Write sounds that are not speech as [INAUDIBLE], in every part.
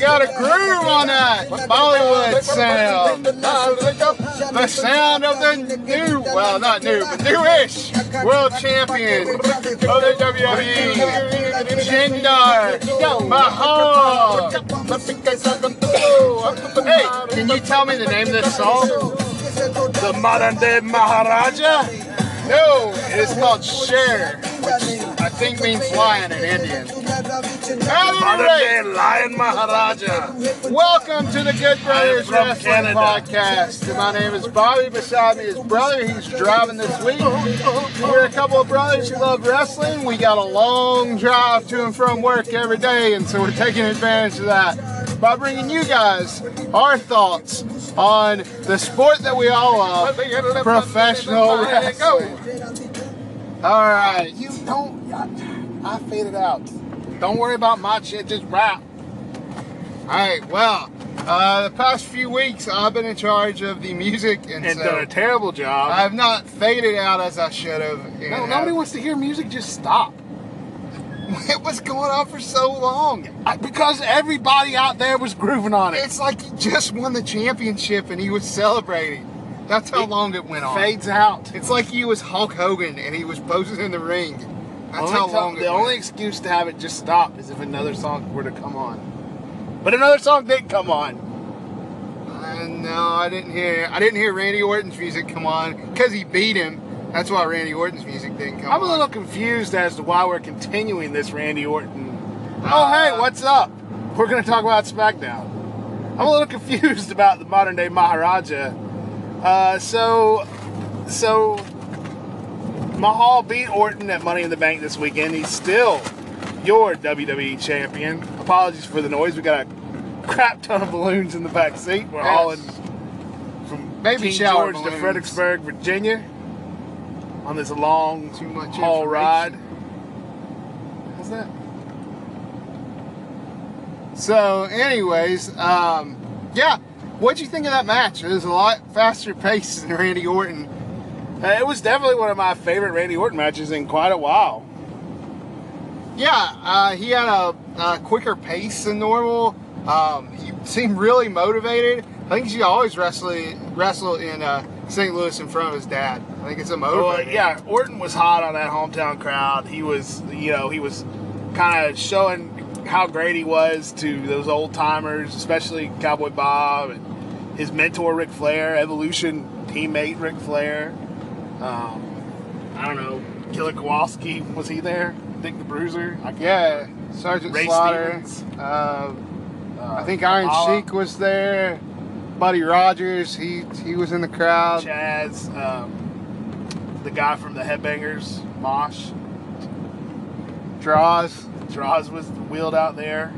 got a groove on that Bollywood sound. The sound of the new, well, not new, but newish world champion of the WWE, Jinder Mahal. Hey, can you tell me the name of this song? The modern day Maharaja. No, it is called which I think means lion in Indian. Modern day Lion Maharaja. welcome to the Good Brothers Wrestling Canada. Podcast. My name is Bobby. Beside me is brother. He's driving this week. We're a couple of brothers who love wrestling. We got a long drive to and from work every day, and so we're taking advantage of that by bringing you guys our thoughts on the sport that we all love, professional wrestling. All right. You don't. I, I faded out. Don't worry about my shit. Just rap. All right. Well, uh, the past few weeks I've been in charge of the music, and, And so done a terrible job. I have not faded out as I should have. no, nobody wants to hear music. Just stop. [LAUGHS] It was going on for so long. I- because everybody out there was grooving on it. It's like he just won the championship and he was celebrating. That's how It long it went on. Fades out. It's like he was Hulk Hogan and he was posing in the ring. That's Only how long it the only excuse to have it just stop is if another song were to come on. But another song did come on. Uh, no, I didn't hear. I didn't hear Randy Orton's music come on because he beat him. That's why Randy Orton's music didn't come on. I'm a little confused as to why we're continuing this Randy Orton. Uh, oh, hey, what's up? We're going to talk about SmackDown. I'm a little [LAUGHS] confused about the modern day Maharaja. Uh, so, so Mahal beat Orton at Money in the Bank this weekend. He's still your WWE champion. Apologies for the noise. We got a crap ton of balloons in the back seat. We're Yes. hauling from Baby King shower George to. Fredericksburg, Virginia, on this long Too much haul ride. What's that? So, anyways, um, yeah. What'd you think of that match? It was a lot faster pace than Randy Orton. Uh, it was definitely one of my favorite Randy Orton matches in quite a while. Yeah, uh, he had a, a quicker pace than normal. Um, he seemed really motivated. I think he always wrestle wrestle in uh, St. Louis in front of his dad. I think it's a Well, motivator. yeah, Orton was hot on that hometown crowd. He was, you know, he was kind of showing how great he was to those old timers, especially Cowboy Bob and his mentor Ric Flair, Evolution teammate Ric Flair. Um, I don't know, Killer Kowalski was he there? Dick the Bruiser. I Yeah, Sergeant Ray Slaughter. Stevens. Uh, Uh, I think Iron Sheik was there. Buddy Rogers, he he was in the crowd. Chaz, um, the guy from the Headbangers, Mosh. Droz. Droz was wheeled out there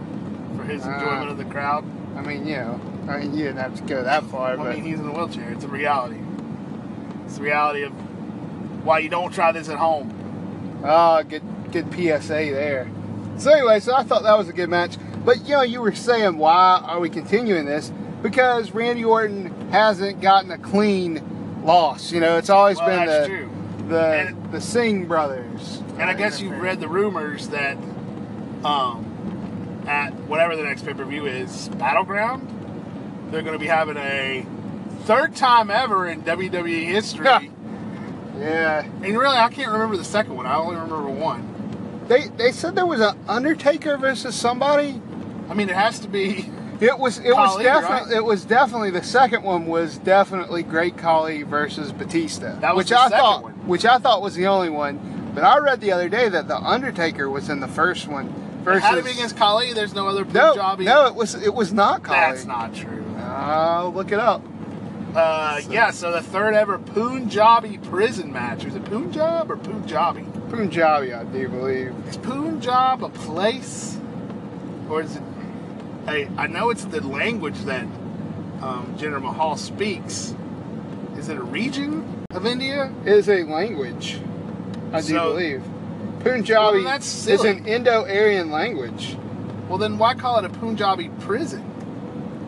for his Ah. enjoyment of the crowd. I mean, you know, I mean, you didn't have to go that far, I but mean, he's in a wheelchair. It's a reality. It's the reality of why you don't try this at home. Oh, good good PSA there. So anyway, so I thought that was a good match. But you know, you were saying why are we continuing this? Because Randy Orton hasn't gotten a clean loss. You know, it's always Well, been the true. the And- the Singh brothers. And I guess you've read the rumors that um, at whatever the next pay per view is, Battleground, they're going to be having a third time ever in WWE history. Yeah. Yeah, And really, I can't remember the second one. I only remember one. they they said there was an Undertaker versus somebody. I mean, it has to be. It was it was definitely right? it was definitely the second one was definitely Great Khali versus Batista. That was which the I second thought one. which I thought was the only one. But I read the other day that the Undertaker was in the first one It versus had to be against Khali. There's no other no Punjabi. no it was it was not Khali. That's not true. I'll look it up. Uh, yeah, so the third ever Punjabi prison match. Was it Punjab or Punjabi? Punjabi, I do believe. Is Punjab a place? Or is it. I, I know it's the language that um, Jinder Mahal speaks. Is it a region of India? It is a language. I do believe. Punjabi Well, that's is an Indo-Aryan language. Well, then why call it a Punjabi prison?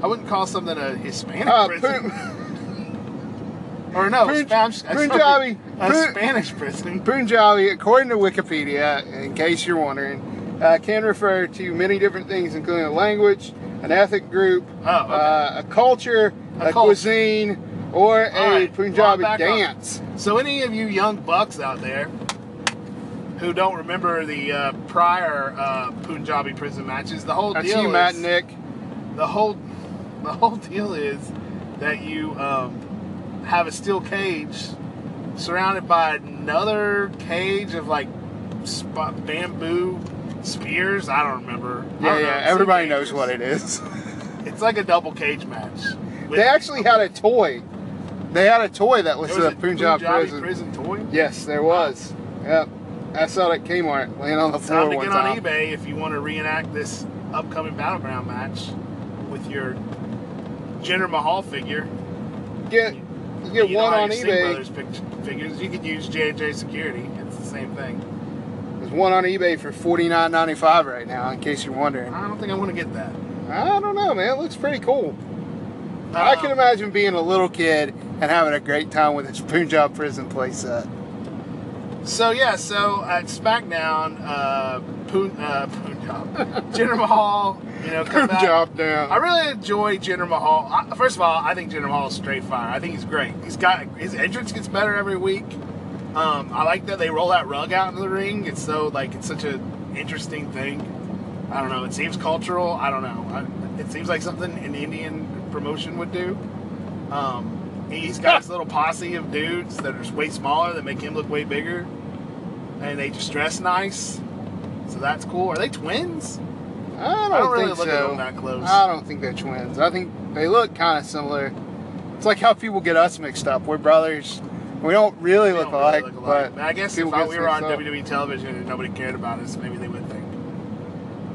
I wouldn't call something a Hispanic Uh, prison. Pun- [LAUGHS] or no, Pun- Spanish, Punjabi. A Pun- Spanish prison. Punjabi, according to Wikipedia, in case you're wondering, uh, can refer to many different things, including a language, an ethnic group, Oh, okay. uh, a culture, A a, cuisine, or All a right, Punjabi well, on. dance. So, any of you young bucks out there who don't remember the uh, prior uh, Punjabi prison matches, the whole That's deal you, Matt is and Nick. the whole the whole deal is that you um, have a steel cage surrounded by another cage of like sp- bamboo spears. I don't remember. Yeah, don't yeah. it's Everybody knows what it is. [LAUGHS] It's like a double cage match. They actually had a toy. They had a toy that was, was a a Punjab Punjabi prison. toy. Yes, there was. Yep. I saw that at Kmart laying on the floor Time to get time. on eBay if you want to reenact this upcoming battleground match with your Jinder Mahal figure. Get get You one on eBay. Brothers figures. You could use J&J Security. It's the same thing. There's one on eBay for forty nine ninety five right now. In case you're wondering. I don't think I want to get that. I don't know, man. It looks pretty cool. I can Um, imagine being a little kid and having a great time with this Punjab prison playset. So yeah, so at SmackDown, uh, Poon, uh, Punjab, [LAUGHS] Jinder Mahal, you know, come back. Punjab down. I really enjoy Jinder Mahal. I, first of all, I think Jinder Mahal is straight fire. I think he's great. He's got his entrance gets better every week. Um, I like that they roll that rug out into the ring. It's so like it's such an interesting thing. I don't know. It seems cultural. I don't know. I, it seems like something an Indian promotion would do. Um, he's got his little posse of dudes that are way smaller that make him look way bigger, and they just dress nice. So that's cool. Are they twins? I don't, I don't really think look so. at them that close. I don't think they're twins. I think they look kind of similar. It's like how people get us mixed up. We're brothers. We don't really We look don't really alike, look alike. but I guess if I, we were on up. WWE television and nobody cared about us, maybe they would think.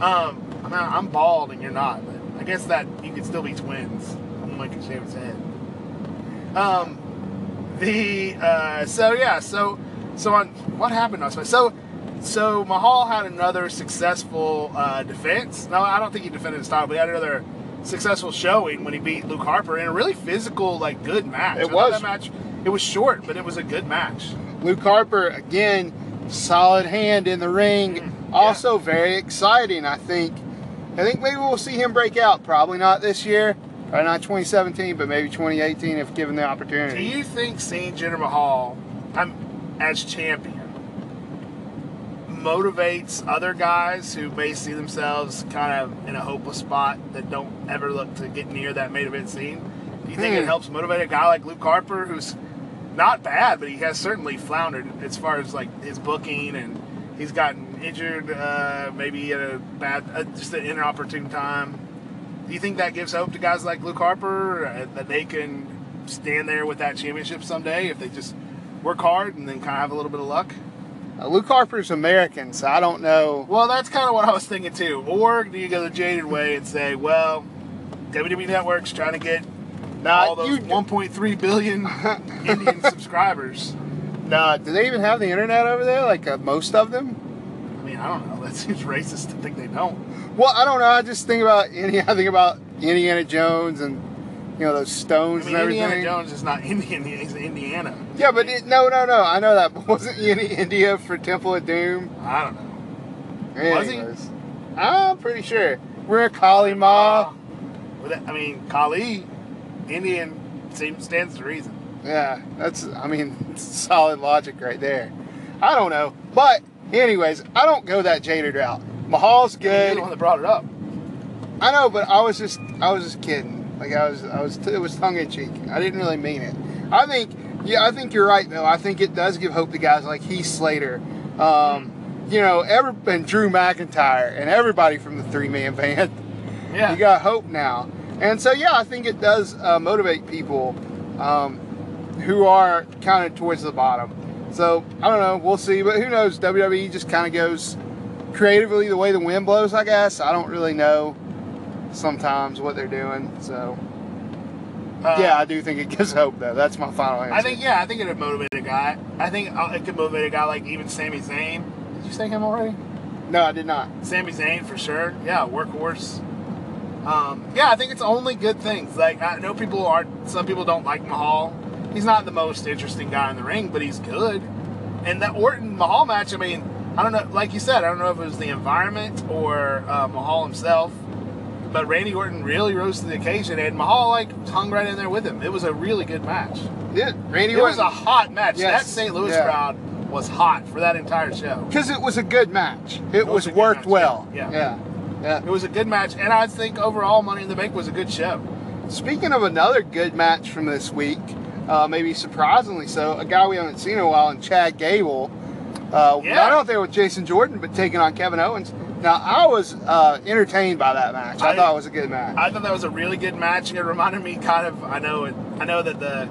Um, I mean, I'm bald and you're not, but I guess that you could still be twins. Someone could shave his head. Um, the uh, so yeah, so so on what happened last night? So so Mahal had another successful uh, defense. No, I don't think he defended his title, but he had another successful showing when he beat Luke Harper in a really physical, like good match. It I was. that match. It was short, but it was a good match. Luke Harper again, solid hand in the ring. Mm, yeah. Also very exciting. I think. I think maybe we'll see him break out. Probably not this year, or not 2017, but maybe 2018 if given the opportunity. Do you think seeing Jinder Mahal um, as champion motivates other guys who may see themselves kind of in a hopeless spot that don't ever look to get near that main event scene? Do you think it Hmm. helps motivate a guy like Luke Harper, who's not bad, but he has certainly floundered as far as like his booking and he's gotten injured, uh, maybe at a bad, uh, just an inopportune time. Do you think that gives hope to guys like Luke Harper uh, that they can stand there with that championship someday if they just work hard and then kind of have a little bit of luck? Uh, Luke Harper's American, so I don't know. Well, that's kind of what I was thinking too. Or do you go the jaded way and say, well, WWE Network's trying to get Nah, all those 1.3 billion [LAUGHS] Indian subscribers? Nah, do they even have the internet over there? Like uh, most of them? I I don't know. [LAUGHS] That seems racist to think they don't. Well, I don't know. I just think about any. I think about Indiana Jones and you know those I stones mean, and everything. Indiana Jones is not [LAUGHS] Indian; he's Indiana. Yeah, but it, no, no, no. I know that. But [LAUGHS] wasn't he in India for Temple of Doom? I don't know. Was he? I'm pretty sure. We're a Kali Ma. I mean, Kali, Indian, seems stands to reason. Yeah, that's. I mean, solid logic right there. I don't know, but anyways, I don't go that jaded route. Mahal's good. You're the one that brought it up. I know, but I was just I was just kidding. Like I was I was it was tongue in cheek. I didn't really mean it. I think yeah, I think you're right though. I think it does give hope to guys like Heath Slater, um, you know, ever and Drew McIntyre and everybody from the three man [LAUGHS] band. Yeah. You got hope now, and so yeah, I think it does uh, motivate people um, who are kind of towards the bottom. So I don't know, we'll see, but who knows? WWE just kind of goes creatively the way the wind blows. I guess I don't really know sometimes what they're doing. So Uh, yeah, I do think it gives hope though. That's my final answer. I think yeah, I think it'd motivate a guy. I think uh, it could motivate a guy like even Sami Zayn. Did you say him already? no, I did not. Sami Zayn for sure. Yeah, workhorse. Um, yeah, I think it's only good things. Like I know people aren't. Some people don't like Mahal. He's not the most interesting guy in the ring, but he's good. And that Orton Mahal match, I mean, I don't know, like you said, I don't know if it was the environment or uh, Mahal himself, but Randy Orton really rose to the occasion, and Mahal like hung right in there with him. It was a really good match. Yeah, Randy It was a hot match. Yes. That St. Louis Yeah. crowd was hot for that entire show. Because it was a good match. It, was was, worked match, well. yeah. yeah. Yeah. It was a good match, and I think overall, Money in the Bank was a good show. Speaking of another good match from this week, uh, maybe surprisingly so, a guy we haven't seen in a while, and Chad Gable, uh, Yeah. not out there with Jason Jordan, but taking on Kevin Owens. Now, I was uh, entertained by that match. I, I- thought it was a good match. I thought that was a really good match. and It reminded me kind of. I know it. I know that the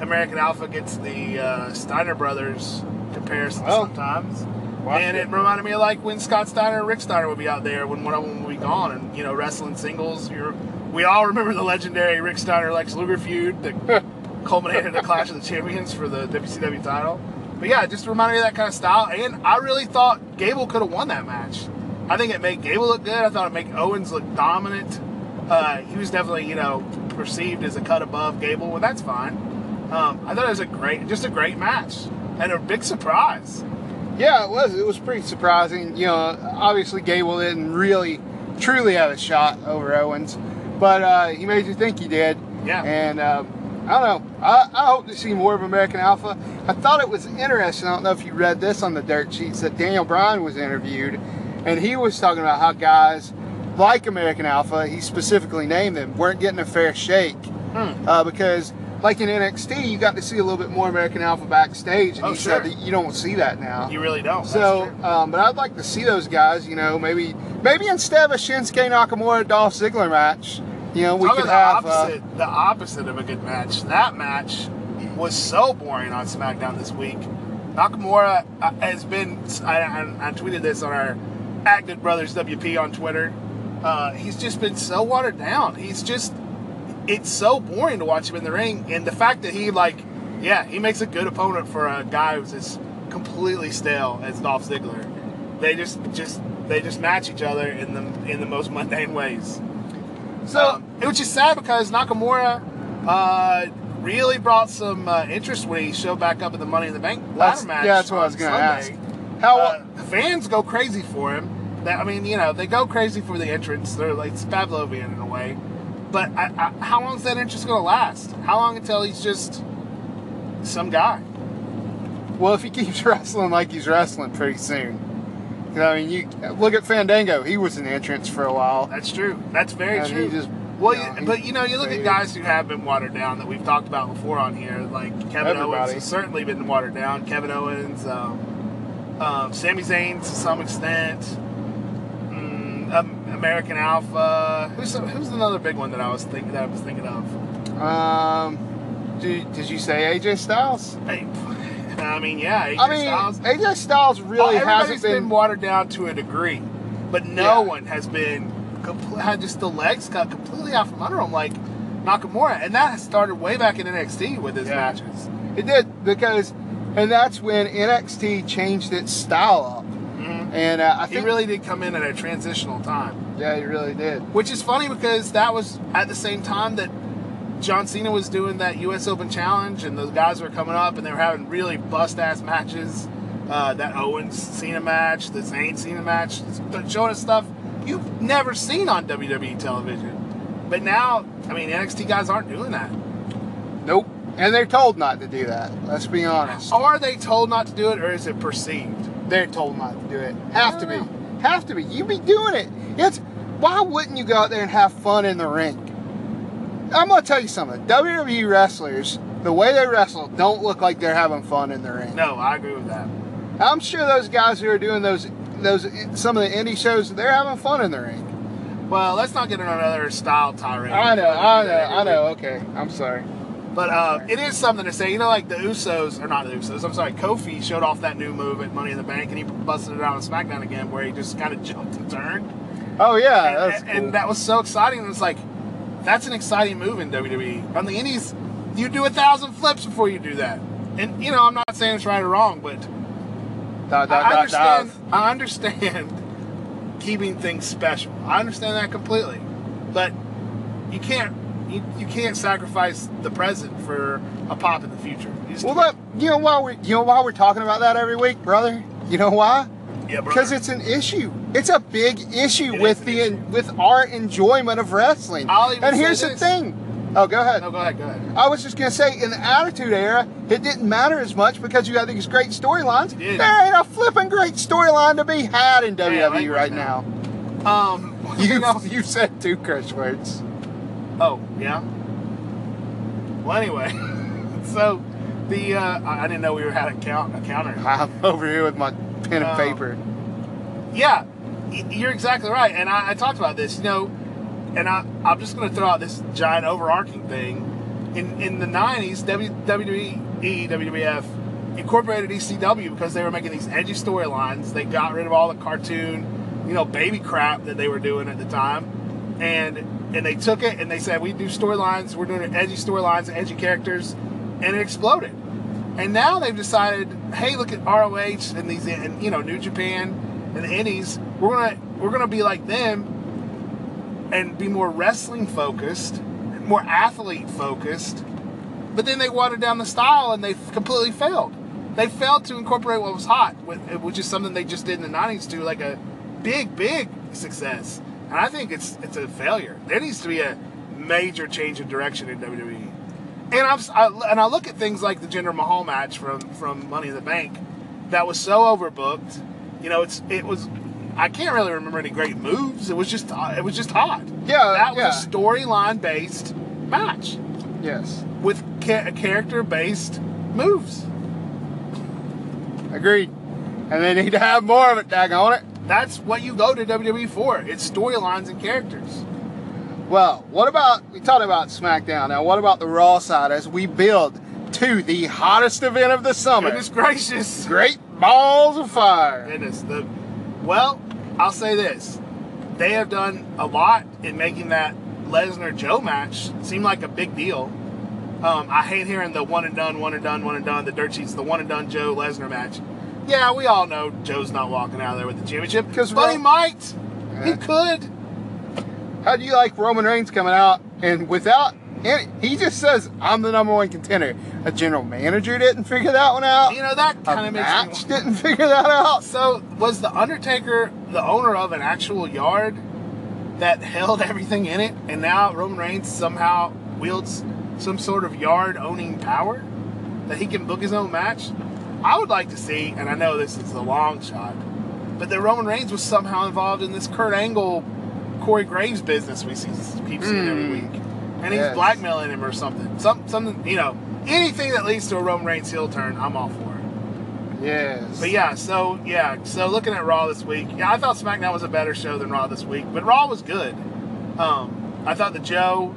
American Alpha gets the uh, Steiner brothers comparison Well, sometimes, watched and it. it. reminded me of like when Scott Steiner and Rick Steiner would be out there when one of them would be gone, and you know wrestling singles. You're, we all remember the legendary Rick Steiner Lex Luger feud that [LAUGHS] culminated in the Clash of the Champions for the WCW title. But yeah, just reminded me of that kind of style, and I really thought Gable could have won that match. I think it made Gable look good. I thought it made Owens look dominant. Uh, he was definitely, you know, perceived as a cut above Gable, and that's fine. Um, I thought it was a great, just a great match, and a big surprise. Yeah, it was. It was pretty surprising. You know, obviously Gable didn't really, truly have a shot over Owens, but uh, he made you think he did. Yeah. And um, I don't know. I, I hope to see more of American Alpha. I thought it was interesting. I don't know if you read this on the dirt sheets that Daniel Bryan was interviewed, and he was talking about how guys like American Alpha, he specifically named them, weren't getting a fair shake Hmm. uh, because. Like in NXT, you got to see a little bit more American Alpha backstage, and Oh, he said that you don't see that now. You really don't. So, um, but I'd like to see those guys. You know, maybe maybe instead of a Shinsuke Nakamura Dolph Ziggler match, you know, we Talk could about have. the Uh, opposite, the opposite of a good match. That match was so boring on SmackDown this week. Nakamura uh, has been. I, I, I tweeted this on our Acted Brothers WP on Twitter. Uh, he's just been so watered down. He's just. It's so boring to watch him in the ring, and the fact that he like, yeah, he makes a good opponent for a guy who's as completely stale as Dolph Ziggler. They just just they just match each other in the in the most mundane ways. So which is sad because Nakamura uh, really brought some uh, interest when he showed back up at the Money in the Bank ladder that's, match. yeah, that's what I was going to ask. How? Uh, fans go crazy for him. That, I mean, you know, they go crazy for the entrance. They're like it's Pavlovian in a way. But I, I, how long is that interest going to last? How long until he's just some guy? well, if he keeps [LAUGHS] wrestling like he's wrestling, pretty soon. I mean, you look at Fandango. He was an entrance for a while. That's true. That's very And true. just- well, you know, but you know, you look at guys who have been watered down that we've talked about before on here, like Kevin Owens has certainly been watered down. Kevin Owens, um, um, Sami Zayn to some extent, mm, um, American Alpha. Who's who's another big one that I was thinking that I was thinking of? Um, did, did you say AJ Styles? Hey, I mean, yeah, AJ I mean, Styles. AJ Styles really hasn't been, been. watered down to a degree, but no Yeah. one has been had just the legs cut completely out from under them like Nakamura, and that started way back in NXT with his Yeah. matches. It did because, and that's when NXT changed its style up. Mhm. And uh, I He think really did come in at a transitional time, yeah, he really did. which is funny because that was at the same time that John Cena was doing that U.S. Open Challenge, and those guys were coming up and they were having really bust ass matches. Uh, that Owens Cena match, the Zayn Cena match, showing us stuff you've never seen on WWE television. But now, I mean, NXT guys aren't doing that. Nope. And they're told not to do that. Let's be honest. Are they told not to do it, or is it perceived? They're told not to do it. Have to be. Have to be. You be doing it. It's why wouldn't you go out there and have fun in the ring? I'm gonna tell you something. WWE wrestlers, the way they wrestle, don't look like they're having fun in the ring. No, I agree with that. I'm sure those guys who are doing those those some of the indie shows, they're having fun in the ring. Well, let's not get into another style tirade. I know, I know, I know. Okay, I'm sorry. But uh, it is something to say. You know, like the Usos, or not the Usos, I'm sorry, Kofi showed off that new move at Money in the Bank and he busted it out on SmackDown again where he just kind of jumped and turned. Oh yeah, and, that's and- cool. and that was so exciting. And it's like, that's an exciting move in WWE. On the Indies, you do a thousand flips before you do that. And, you know, I'm not saying it's right or wrong, but Dot, dot, I understand. dot. I understand keeping things special. I understand that completely, but you can't. You, you can't sacrifice the present for a pop in the future. Well, can't. look, you know why we you know why we're talking about that every week, brother. You know why? Yeah, because it's an issue. It's a big issue It with the issue. with our enjoyment of wrestling. And here's the thing. Oh, go ahead. No, go ahead, go ahead. I was just gonna say, in the Attitude Era, it didn't matter as much because you had these great storylines. There ain't a flipping great storyline to be had in WWE language right now. now. Um, [LAUGHS] You know, [LAUGHS] you said two curse words. Oh, yeah. Well, anyway, [LAUGHS] so the uh, I I didn't know we were had a count a counter. I'm over here with my pen and Um, paper. Yeah, you're exactly right. And I, I talked about this, you know, and I, I'm just going to throw out this giant overarching thing. In in the 90s, WWE, WWF incorporated ECW because they were making these edgy storylines. They got rid of all the cartoon, you know, baby crap that they were doing at the time. And and they took it and they said, we do storylines, we're doing edgy storylines and edgy characters. And it exploded. And now they've decided, hey, look at ROH and these, and you know, New Japan and the Indies. We're gonna we're gonna be like them and be more wrestling focused, more athlete focused. But then they watered down the style and they completely failed. They failed to incorporate what was hot, which is something they just did in the '90s to like a big, big success. And I think it's it's a failure. There needs to be a major change of direction in WWE. And I'm I, and I look at things like the Jinder Mahal match from from Money in the Bank, that was so overbooked. You know, it's it was. I can't really remember any great moves. It was just uh, it was just hot. Yeah, uh, that was yeah. a storyline based match Yes, with ca- character based moves. agreed. And they need to have more of it. Daggone it. That's what you go to WWE for. It's storylines and characters. Well, what about we talked about SmackDown? Now, what about the Raw side as we build to the hottest event of the summer? Goodness gracious. Great balls of fire. Goodness. The well, I'll say this: they have done a lot in making that Lesnar Joe match seem like a big deal. Um, I hate hearing the one and done, one and done, one and done. The dirt sheets, the one and done Joe Lesnar match. Yeah, we all know Joe's not walking out of there with the championship 'Cause but he might. He could. How do you like Roman Reigns coming out and without? Any, he just says, "I'm the number one contender." A general manager didn't figure that one out. You know that kind of makes match me. didn't figure that out. So was the Undertaker the owner of an actual yard that held everything in it, and now Roman Reigns somehow wields some sort of yard owning power that he can book his own match? I would like to see, and I know this is a long shot, but that Roman Reigns was somehow involved in this Kurt Angle, Corey Graves business we see keep seeing every Hmm. week, and he's Yes. blackmailing him or something. Some something you know anything that leads to a Roman Reigns heel turn, I'm all for it. Yes. But yeah, so yeah, so looking at Raw this week, yeah, I thought SmackDown was a better show than Raw this week, but Raw was good. Um, I thought the Joe,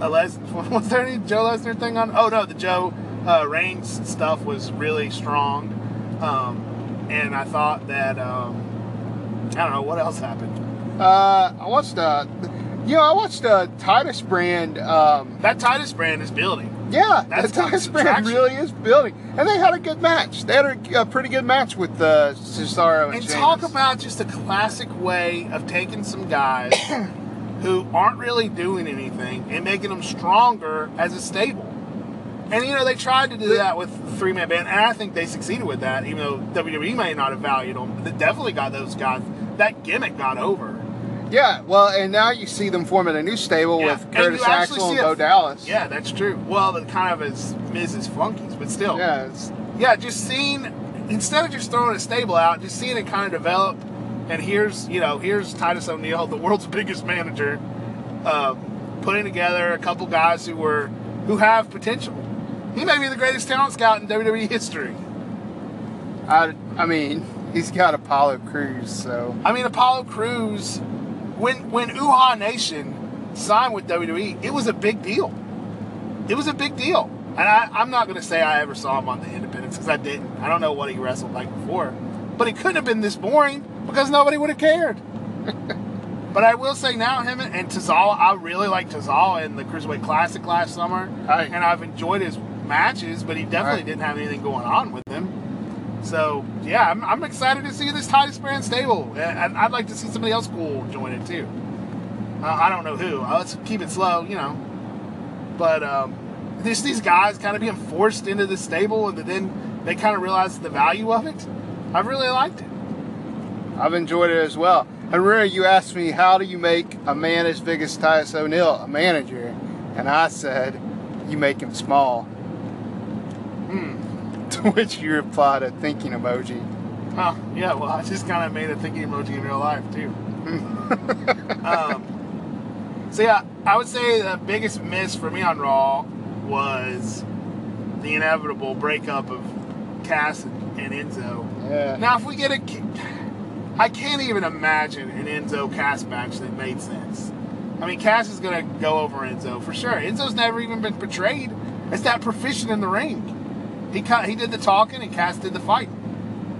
uh, Les, [LAUGHS] was there any Joe Lesnar thing on? Oh no, the Joe uh, Reigns stuff was really strong, um, and I thought that um, I don't know what else happened. Uh, I watched uh, you know, I watched uh, Titus Brand. Um, That Titus brand is building. yeah, That's the Titus Brand really is building, and they had a good match. They had a, a pretty good match with uh, Cesaro and, And talk about just a classic way of taking some guys [COUGHS] who aren't really doing anything and making them stronger as a stable. And you know they tried to do that with three man band, and I think they succeeded with that. Even though WWE may not have valued them, but they definitely got those guys. That gimmick got over. Yeah, well, and now you see them forming a new stable Yeah, with Curtis actually Axel and Bo it- Dallas. Yeah, that's true. Well, the kind of as Mrs. Flunkies, but still. yeah, yeah, just seeing instead of just throwing a stable out, just seeing it kind of develop. And here's you know here's Titus O'Neil, the world's [LAUGHS] biggest manager, uh, putting together a couple guys who were who have potential. He may be the greatest talent scout in WWE history. I, I mean, he's got Apollo Crews, so I mean, Apollo Crews, when when Uhaa Nation signed with WWE, it was a big deal. It was a big deal. And I, I'm not going to say I ever saw him on the Independence because I didn't. I don't know what he wrestled like before. But it couldn't have been this boring because nobody would have cared. [LAUGHS] but I will say now, him and, and Tozawa, I really like Tozawa in the Cruiserweight Classic last summer. Right. And I've enjoyed his matches, but he definitely Right. didn't have anything going on with him. So yeah, I'm, I'm excited to see this Titus Brand stable, and I'd like to see somebody else cool join it too. Uh, I don't know who. Uh, let's keep it slow, you know. But um, this these guys kind of being forced into the stable, and then they kind of realize the value of it. I've really liked it. I've enjoyed it as well. And remember, you asked me, how do you make a man as big as Titus O'Neil a manager? And I said, you make him small. Hmm. [LAUGHS] Which you replied a thinking emoji. Oh, yeah, well, I just kind of made a thinking emoji in real life, too. [LAUGHS] um, so, yeah, I would say the biggest miss for me on Raw was the inevitable breakup of Cass and Enzo. Yeah. Now, if we get a. I can't even imagine an Enzo Cass match that made sense. I mean, Cass is going to go over Enzo for sure. Enzo's never even been portrayed as that proficient in the ring. He he did the talking and Cass did the fighting.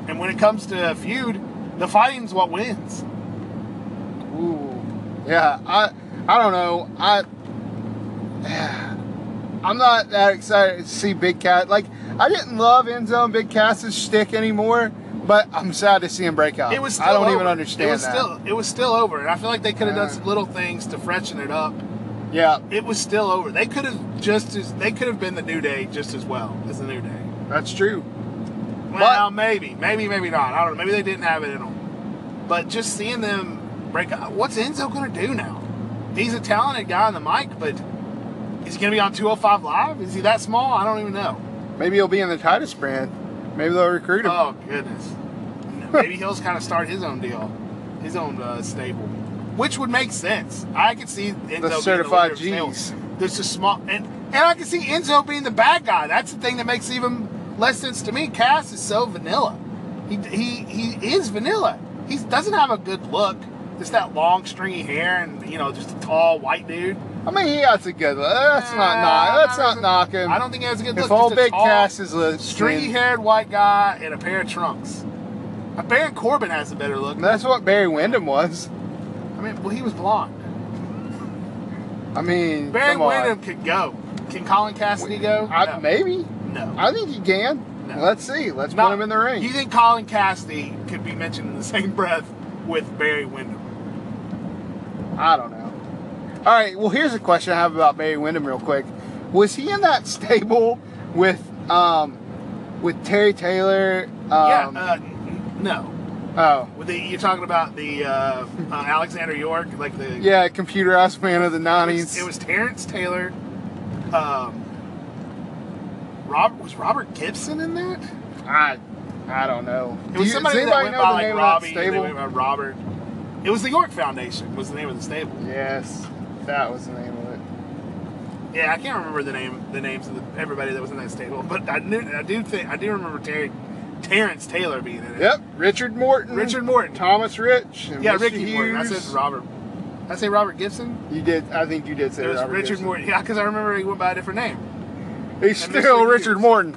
And when it comes to a feud, the fighting's what wins. Ooh. Yeah, I I don't know. I [SIGHS] I'm not that excited to see Big Cass. Like I didn't love Enzo and Big Cass's shtick anymore, but I'm sad to see him break up. It was still I don't over. even understand it was that. Still, it was still over. And I feel like they could have done some little things to freshen it up. yeah, It was still over. They could have just as they could have been the New Day just as well as the New Day. That's true. Well, maybe, maybe, maybe not. I don't know. Maybe they didn't have it in them. But just seeing them break up, what's Enzo going to do now? He's a talented guy on the mic, but is he going to be on 205 Live? Is he that small? I don't even know. Maybe he'll be in the Titus brand. Maybe they'll recruit him. Oh, goodness. Maybe he'll kind of start his own deal, his own uh, stable, which would make sense. I could see Enzo the certified of Gs. There's a small, and, and I can see Enzo being the bad guy. That's the thing that makes even less sense to me. Cass is so vanilla. He he he is vanilla. He doesn't have a good look. Just that long stringy hair and you know just a tall white dude. I mean, he has a good. Let's not Uh, knock. Let's not I knock him. I don't think he has a good if look. Just a Big tall, Cass is a stringy-haired white guy in a pair of trunks. Uh, Baron Corbin has a better look. that's what Barry Windham was. I mean, well, he was blonde. I mean, Barry. Windham could go. Can Colin Cassidy go? I, no. Maybe. No. I think he can. No. Let's see. Let's Not- put him in the ring. You think Colin Cassidy could be mentioned in the same breath with Barry Windham? I don't know. All right. Well, here's a question I have about Barry Windham, real quick. Was he in that [LAUGHS] stable with um with Terry Taylor? Um, yeah. Uh, no. oh. With the, you're talking about the uh, uh, [LAUGHS] Alexander York, like the Yeah, computerized man of the It nineties. was, it was Terrence Taylor. Um, Rob was Robert Gibson in that? I, I don't know. It Do was you- somebody that went by like Robbie. They went by Robert. It was the York Foundation. Was the name of the stable? Yes, that was the name of it. Yeah, I can't remember the name, the names of the, everybody that was in that stable, but I knew, I do think, I do remember Terry, Terrence Taylor being in it. Yep, Richard Morton. Richard Morton. Thomas Rich. and yeah, Mr. Ricky Morton. I Hughes. said Robert. I say Robert Gibson. You did. I think you did say It was Robert Richard Gibson. Morton. Yeah, because I remember he went by a different name. He's still Hughes. Richard Morton.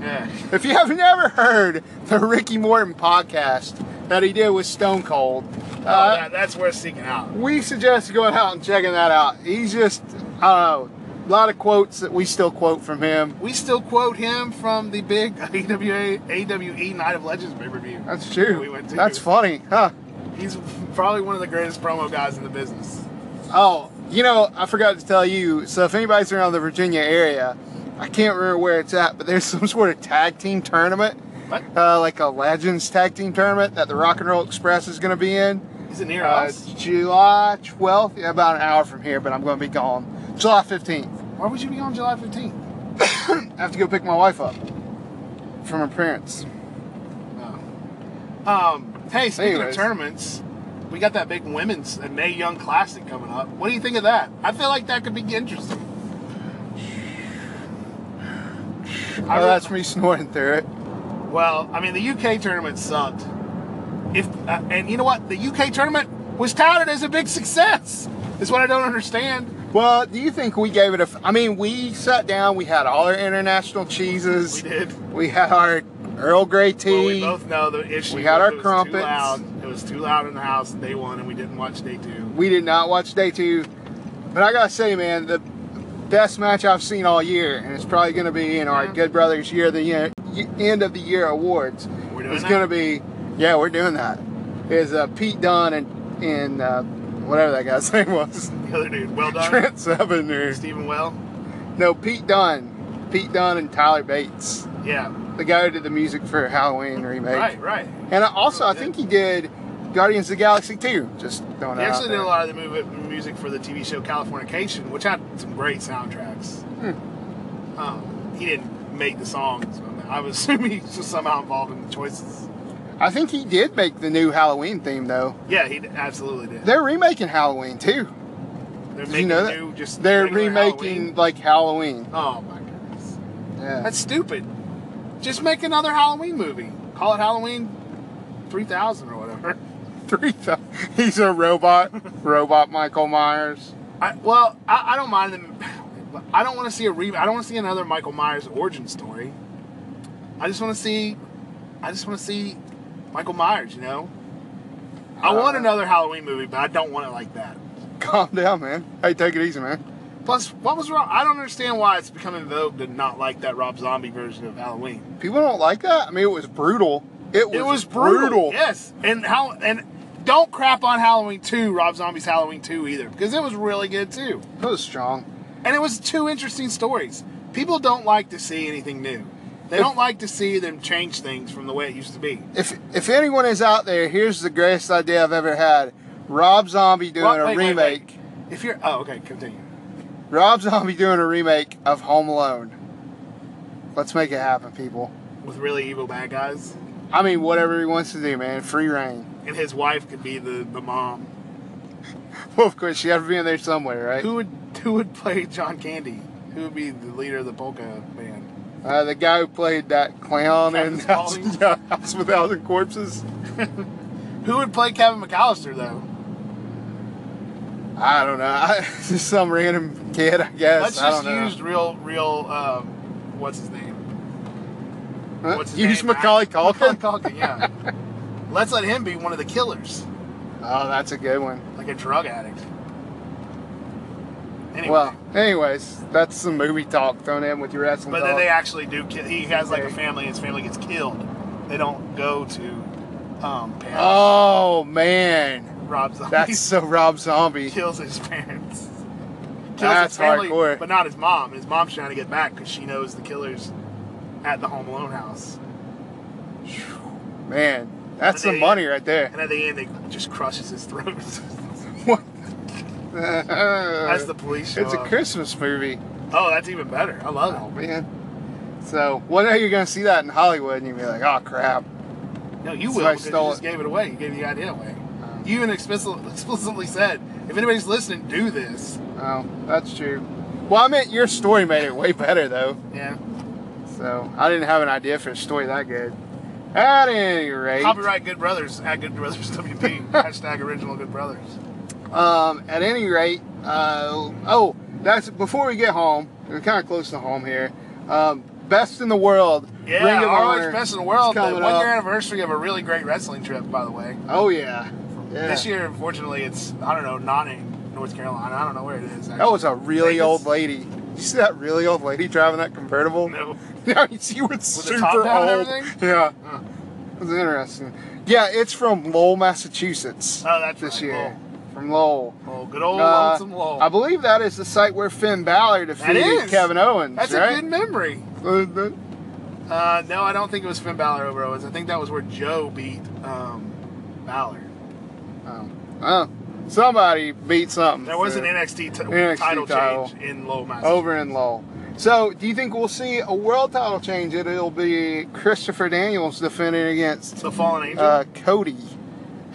Yeah. If you have never heard the Ricky Morton podcast that he did with Stone Cold, Oh, uh, that, that's worth seeking out. we suggest going out and checking that out. He's just, I don't know, a lot of quotes that we still quote from him. We still quote him from the big [LAUGHS] AWA, AWE Night of Legends pay per view. That's true. We went to. That's funny, huh? He's probably one of the greatest promo guys in the business. Oh, you know, I forgot to tell you. So if anybody's around the Virginia area, I can't remember where it's at, but there's [LAUGHS] some sort of tag team tournament, What? uh, like a Legends tag team tournament that the Rock and Roll Express is going to be in. Is it near Uh, us? July 12th, yeah, about an hour from here, but I'm going to be gone. July 15th. Why would you be on July 15th? [COUGHS] I have to go pick my wife up from her parents. Um, hey, speaking Anyways. of tournaments, we got that big women's uh, Mae Young Classic coming up. What do you think of that? I feel like that could be interesting. Oh, that's me snorting through it. Well, I mean, the UK tournament sucked. If uh, and you know what, the UK tournament was touted as a big success. Is what I don't understand. Well, do you think we gave it a? f- I mean, we sat down, we had all our international cheeses, We did. we had our Earl Grey tea. Well, we both know the issue. We had our crumpets. Too loud. It was too loud in the house day one, and we didn't watch day two. We did not watch day two, but I gotta say, man, the best match I've seen all year, and it's probably gonna be in our Yeah. Good Brothers Year of the Year, End of the Year awards. We're doing It's that? gonna be, yeah, we're doing that. Is uh, Pete Dunne and and uh, whatever that guy's [LAUGHS] name was, The other dude, well done. Trent Seven or Stephen Well. no Pete Dunne, Pete Dunne and Tyler Bates. Yeah. the guy who did the music for Halloween remake. Right, right. And also, I think he did Guardians of the Galaxy 2. Just throwing He actually did a lot of the movie, music for the TV show Californication, which had some great soundtracks. Hmm. Um, he didn't make the songs. I would [LAUGHS] assume he's just somehow involved in the choices. I think he did make the new Halloween theme though. Yeah, he absolutely did. They're remaking Halloween too. They're Did making you know a that? new, just They're remaking Halloween. like Halloween. Oh my goodness, Yeah. that's stupid. Just make another Halloween movie. Call it Halloween 3000 or whatever. Three. He's a robot. robot Michael Myers. I, well, I, I don't mind them. I don't want to see a re. I don't want to see another Michael Myers origin story. I just want to see. I just want to see Michael Myers. You know. I want Uh, another Halloween movie, but I don't want it like that. Calm down, man. Hey, take it easy, man. Plus, what was wrong? I don't understand why it's becoming vogue to not like that Rob Zombie version of Halloween. People don't like that. I mean, it was brutal. It was, It was brutal. Yes, and how and don't crap on Halloween 2, Rob Zombie's Halloween 2 either, because it was really good too. It was strong. And it was two interesting stories. People don't like to see anything new. They If- don't like to see them change things from the way it used to be. If if anyone is out there, here's the greatest idea I've ever had. Rob Zombie doing a wait, wait, remake. wait. If you're oh okay, continue. Rob Zombie doing a remake of Home Alone. Let's make it happen, people. With really evil bad guys, I mean, whatever he wants to do, man. Free reign. And his wife could be the, the mom. [LAUGHS] Well, of course, you have to be in there somewhere, right? Who would who would play John Candy? Who would be the leader of the polka band? Uh, the guy who played that clown in House, yeah, [LAUGHS] House with Thousand Corpses. [LAUGHS] Who would play Kevin McCallister though? I don't know. I, just some random kid, I guess. Let's I just use real real um, what's his name? Huh? What's his use name? Macaulay Macaulay Culkin. Culkin, yeah. Let's let him be one of the killers, Oh, that's a good one. like a drug addict. Anyway. Well, anyways, that's some movie talk thrown in with your wrestling But talk. then they actually do. Kill, he has like a family. His family gets killed. They don't go to um, oh man, Rob Zombie that's so Rob Zombie. [LAUGHS] kills his parents. Kills That's his family, hardcore. but not his mom. His mom's trying to get back because she knows the killers at the Home Alone house. Man, that's some money right there. And at the end, they just crushes his throat. [LAUGHS] What? As the police show It's a. Christmas movie. Oh, that's even better. I love Oh it. man. So one day you're gonna see that in Hollywood and you'll be like, oh crap. No, you So will I because you just it. gave it away. You gave the idea away. Oh. You even explicitly, explicitly said, if anybody's listening, do this. Oh, that's true. Well, I meant your story made it way better though. Yeah. So I didn't have an idea for a story that good. At any rate, Copyright Good Brothers at Good Brothers [LAUGHS] WP. Hashtag original Good Brothers. um, at any rate, uh, oh, that's before we get home. We're kind of close to home here. Um, best in the world. Yeah, Ring of ROH Best in the World. The one up. year anniversary of a really great wrestling trip, by the way. Oh yeah. yeah. This year, unfortunately, it's, I don't know, not in North Carolina. I don't know where it is. Actually. That was a really old lady. You see that really old lady driving that convertible? No. [LAUGHS] Yeah, you was the super old. Yeah, Huh. it was interesting. Yeah, it's from Lowell, Massachusetts. Oh, that's this right, year. Lowell. From Lowell. Oh, good old Uh, Lowell. I believe that is the site where Finn Balor defeated. Kevin Owens. That's right? a good memory. Uh, no, I don't think it was Finn Balor over Owens. I think that was where Joe beat um, Balor. Oh. oh, somebody beat something. There was an NXT, NXT title, title. change in Lowell, Massachusetts. over in Lowell. So, do you think we'll see a world title change? It'll be Christopher Daniels defending against The Fallen Angel. uh, Cody.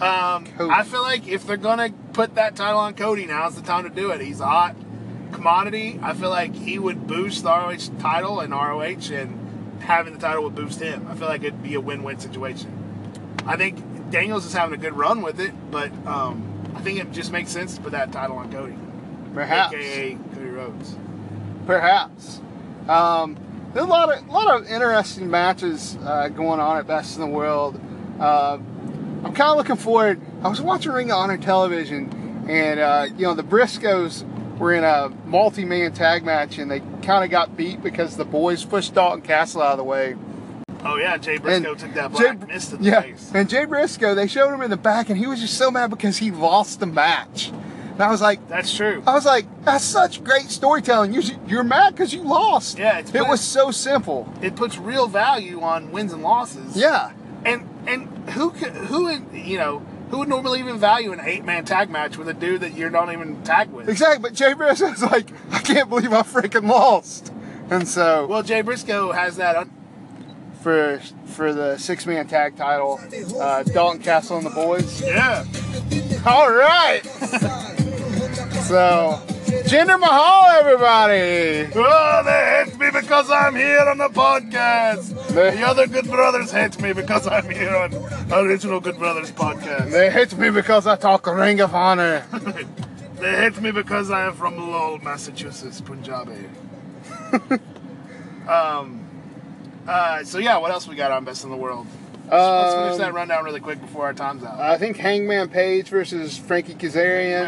Um, Cody. I feel like if they're gonna put that title on Cody, now's the time to do it. He's a hot commodity. I feel like he would boost the ROH title and ROH, and having the title would boost him. I feel like it'd be a win-win situation. I think Daniels is having a good run with it, but um, I think it just makes sense to put that title on Cody, Perhaps. aka Cody Rhodes. Perhaps. Um, there's a lot of a lot of interesting matches uh, going on at Best in the World. Uh, I'm kind of looking forward. I was watching Ring of Honor television, and uh, you know the Briscoes were in a multi-man tag match, and they kind of got beat because the boys pushed Dalton Castle out of the way. Oh yeah, Jay Briscoe And took that Jay- black mist to the yeah, face. and Jay Briscoe, they showed him in the back, and he was just so mad because he lost the match. And I was like, That's true. I was like, that's such great storytelling. You're, you're mad because you lost. Yeah, it's it good. was so simple. It puts real value on wins and losses. Yeah. And and who could who in- you know who would normally even value an eight man tag match with a dude that you don't even tag with? Exactly. But Jay Briscoe was like, I can't believe I freaking lost. And so Well, Jay Briscoe has that. Un- for for the six man tag title, uh, Dalton Castle and the boys. yeah. All right. [LAUGHS] so, Jinder Mahal, everybody. Oh, they hate me because I'm here on the podcast. They- The other Good Brothers hate me because I'm here on Original Good Brothers podcast. They hate me because I talk Ring of Honor. [LAUGHS] They hate me because I am from Lowell, Massachusetts, Punjabi. [LAUGHS] um, uh, so yeah, what else we got on Best in the World? Let's, finish Um, that rundown really quick before our time's out. I think Hangman Page versus Frankie Kazarian.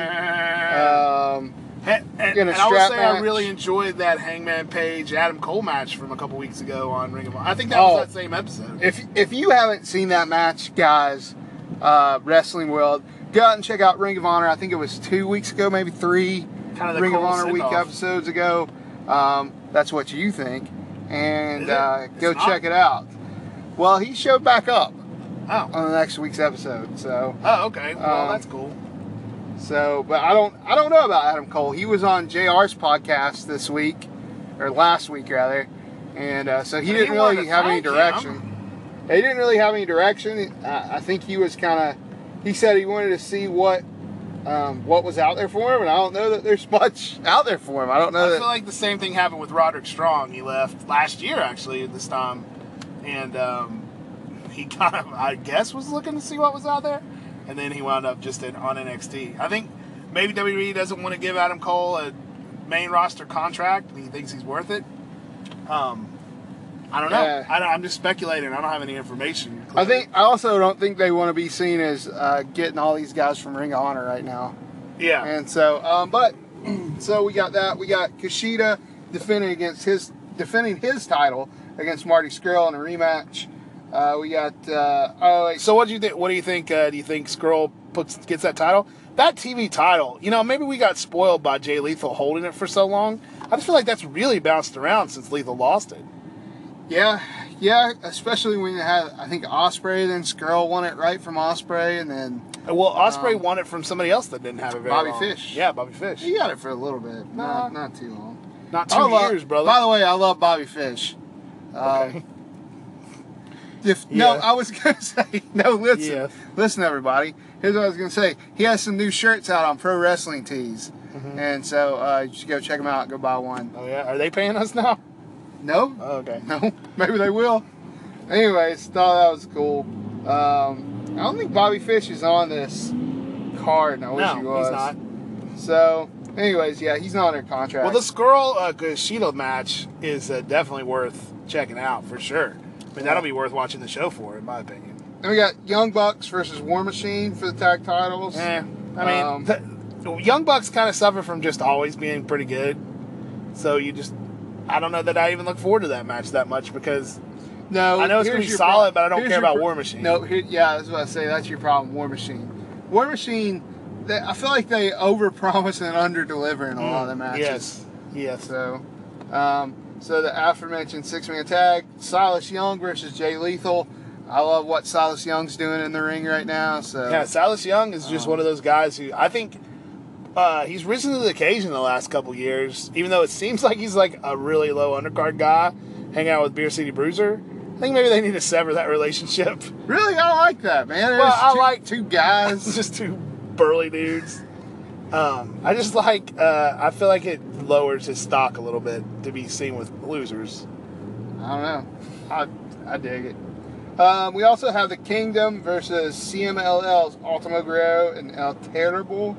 [LAUGHS] Um, and, and, and I strap say I really enjoyed that Hangman Page Adam Cole match from a couple weeks ago on Ring of Honor. I think that Oh. was that same episode. if if you haven't seen that match, guys, uh, Wrestling World, go out and check out Ring of Honor. I think it was two weeks ago, maybe three Kinda the Ring of Honor week send-off. episodes ago. Um, that's what you think, and uh, go not. check it out. Well, he showed back up Oh, on the next week's episode, so oh, okay. Well, Um, that's cool. so. But I don't I don't know about Adam Cole. He was on Jr's podcast this week, or last week rather, and uh, so he didn't he really have any thank him. direction. He didn't really have any direction. I, I think he was kind of. He said he wanted to see what um, what was out there for him, and I don't know that there's [LAUGHS] much out there for him. I don't know I that. feel like the same thing happened with Roderick Strong. He left last year, actually, at this time, and um, he [LAUGHS] kind of, I guess, was looking to see what was out there, and then he wound up just in, on NXT. I think maybe WWE doesn't want to give Adam Cole a main roster contract, and he thinks he's worth it. Um, I don't know. Yeah. I don't, I'm just speculating. I don't have any information. I think I also don't think they want to be seen as uh, getting all these guys from Ring of Honor right now. yeah. And so, um, but [CLEARS THROAT] so we got that. We got Kushida defending against his defending his title against Marty Scurll in a rematch. Uh, we got uh, oh So what do you think? What do you think? Uh, do you think Scurll puts gets that title? That TV title, you know, maybe we got spoiled by Jay Lethal holding it for so long. I just feel like that's really bounced around since Lethal lost it. yeah, yeah. Especially when you had I think Osprey, then Scurll won it right from Osprey, and then Uh, Well, Osprey Um, won it from somebody else that didn't have it very Bobby long. Fish. Yeah, Bobby Fish. he got it for a little bit, Nah. not not too long. Not two love- years, brother. By the way, I love Bobby Fish. Um, Okay. [LAUGHS] If, No, I was gonna [LAUGHS] say no. Listen, Yeah. listen, everybody. Here's what I was gonna say. He has some new shirts out on Pro Wrestling Tees, Mm-hmm. and so uh, you should go check them out. Go buy one. oh yeah, are they paying us now? No, Oh, okay. [LAUGHS] no, maybe they will. Anyways, thought that was cool. Um, I don't think Bobby Fish is on this card, and I wish No, he was. he's not. So, anyways, yeah, he's not under contract. Well, the Scurll uh, Kushida match is uh, definitely worth checking out for sure. I mean, that'll be worth watching the show for, in my opinion. then we got Young Bucks versus War Machine for the tag titles. Yeah, I mean, Um, the, Young Bucks kind of suffer from just always being pretty good. So you just, I don't know that I even look forward to that match that much because No, I know it's gonna be your solid, but I don't care about pro- War Machine. No, here, yeah, that's what I say that's your problem, War Machine. War Machine, they, I feel like they overpromise and underdeliver in a lot of the matches. Yes, yes. So, um, so the aforementioned six-man tag, Silas Young versus Jay Lethal. I love what Silas Young's doing in the ring right now. So Yeah, Silas Young is just Um, one of those guys who I think uh, he's risen to the occasion the last couple years. Even though it seems like he's like a really low undercard guy, hanging out with Beer City Bruiser. I think maybe they need to sever that [LAUGHS] relationship. really, I like that man. Well, I two, like- two guys. [LAUGHS] just two burly dudes. Um, I just like. Uh, I feel like it lowers his stock a little bit to be seen with losers. I don't know. I I dig it. Um, we also have the Kingdom versus CMLL's Ultimo Guerrero and El Terrible.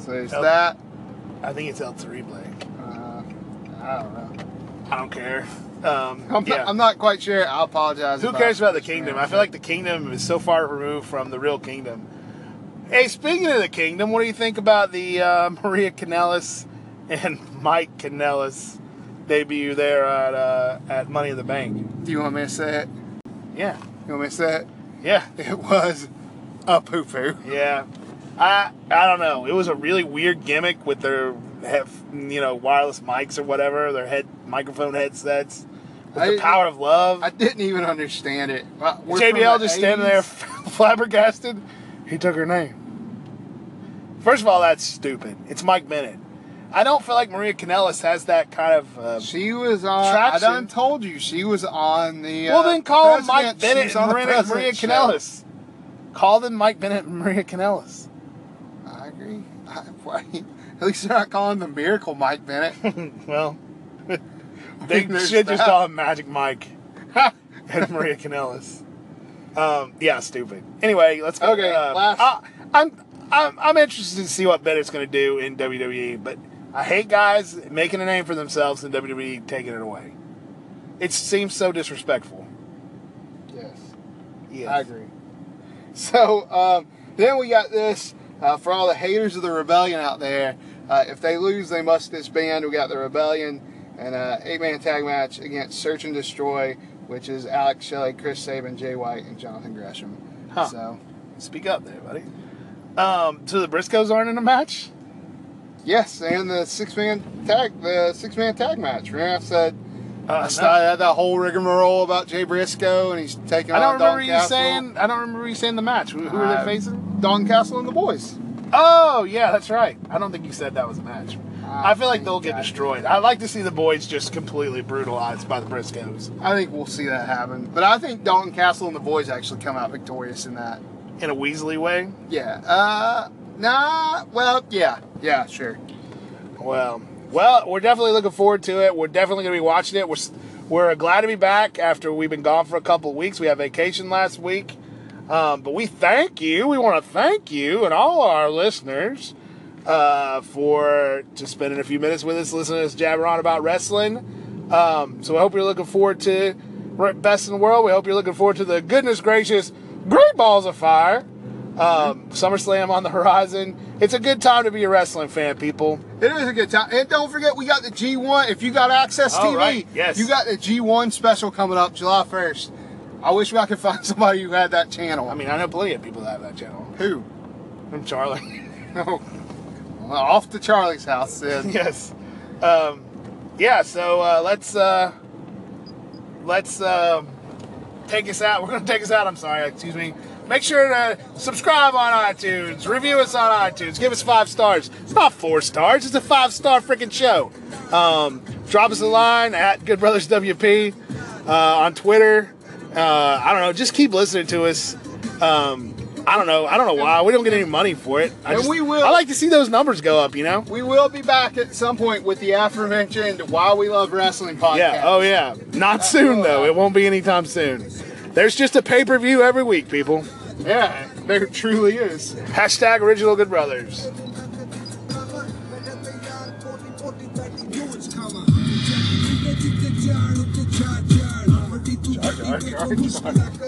So there's El- that. I think it's El Terrible. Uh, I don't know. I don't care. Um, I'm, yeah. not, I'm not quite sure. I apologize. Who cares about the kingdom? I feel like the kingdom is so far removed from the real kingdom. Hey, speaking of the kingdom, what do you think about the uh, [LAUGHS] Maria Kanellis and Mike Kanellis debut there at uh, at Money in the Bank? Do you want me to say it? Yeah, You want me to say it? yeah, [LAUGHS] It was a poo poo. yeah. I I don't know. It was a really weird gimmick with their have you know wireless mics or whatever, their head microphone headsets. With I- the power of love. I didn't even understand it. Well, JBL just standing there [LAUGHS] flabbergasted. He took her name. First of all, that's stupid. It's Mike Bennett. I don't feel like Maria Kanellis has that kind of. Uh, She was on. I done told you she was on the. well, uh, then call him Mike Bennett and Maria, Maria show. Call them Mike Bennett and Maria Kanellis. I agree. I, at least they're not calling the Miracle Mike Bennett. [LAUGHS] well, [LAUGHS] they should just call him Magic Mike [LAUGHS] and Maria Kanellis. Um, yeah, stupid. Anyway, let's go. Okay, uh, last- I, I'm, I'm I'm interested to see what Bennett's going to do in WWE, but I hate guys making a name for themselves and WWE taking it away. It seems so disrespectful. yes. Yeah, I agree. So um, then we got this uh, for all the haters of the rebellion out there. Uh, if they lose, they must disband. We got the rebellion and uh, eight-man tag match against Search and Destroy, which is Alex Shelley, Chris Sabin, Jay White, and Jonathan Gresham. Huh. So Speak up there, buddy. Um, so the Briscoes aren't in a match. yes, and the six-man tag, the six-man tag match. Remember I said Uh, I started that whole rigmarole about Jay Briscoe, and he's taking I don't on remember Don you Castle. saying. I don't remember you saying the match. Who, who are Uh, they facing? Don Castle and the boys. Oh yeah, that's right. I don't think you said that was a match. I feel like they'll get destroyed. I'd like to see the boys just completely brutalized by the Briscoes I think we'll see that happen. But I think Dalton Castle and the boys actually come out victorious in that. in a Weasley way. Yeah. Uh, nah. Well, yeah. Yeah, sure. Well, well, we're definitely looking forward to it. We're definitely going to be watching it. We're s- we're glad to be back after we've been gone for a couple of weeks. We had vacation last week, um, but we thank you. We want to thank you and all our listeners uh, for just spending a few minutes with us, listening to us jabber on about wrestling. Um, so I hope you're looking forward to best in the world. We hope you're looking forward to the goodness gracious great balls of fire. Um, SummerSlam on the horizon. It's a good time to be a wrestling fan, people. It is a good time. And don't forget, we got the G1. If you got AXS Oh, TV, right. Yes. you got the G1 special coming up July 1st. I wish I could [LAUGHS] find somebody who had that channel. I mean, I know plenty of people that have that channel. who? I'm Charlie. [LAUGHS] Oh, well, off to Charlie's house [LAUGHS] yes. Um, yeah. So uh, let's uh, let's um take us out. [LAUGHS] We're gonna take us out. I'm sorry. Excuse me. Make sure to subscribe on iTunes. Review us on iTunes. Give us five stars. It's not four stars. It's a five star freaking show. Um, drop us a line at Good Brothers WP uh, on Twitter. Uh, I don't know. Just keep listening to us. Um, I don't know. I don't know why we don't get any money for it. I And just- we will- I like to see those numbers go up. You know. We will be back at some point with the aforementioned Why We Love Wrestling podcast. Yeah. Oh, yeah. Not soon though. It won't be anytime soon. There's just a pay per view every week, people. Yeah, there truly is. Hashtag Original Good Brothers. Jar, jar, jar.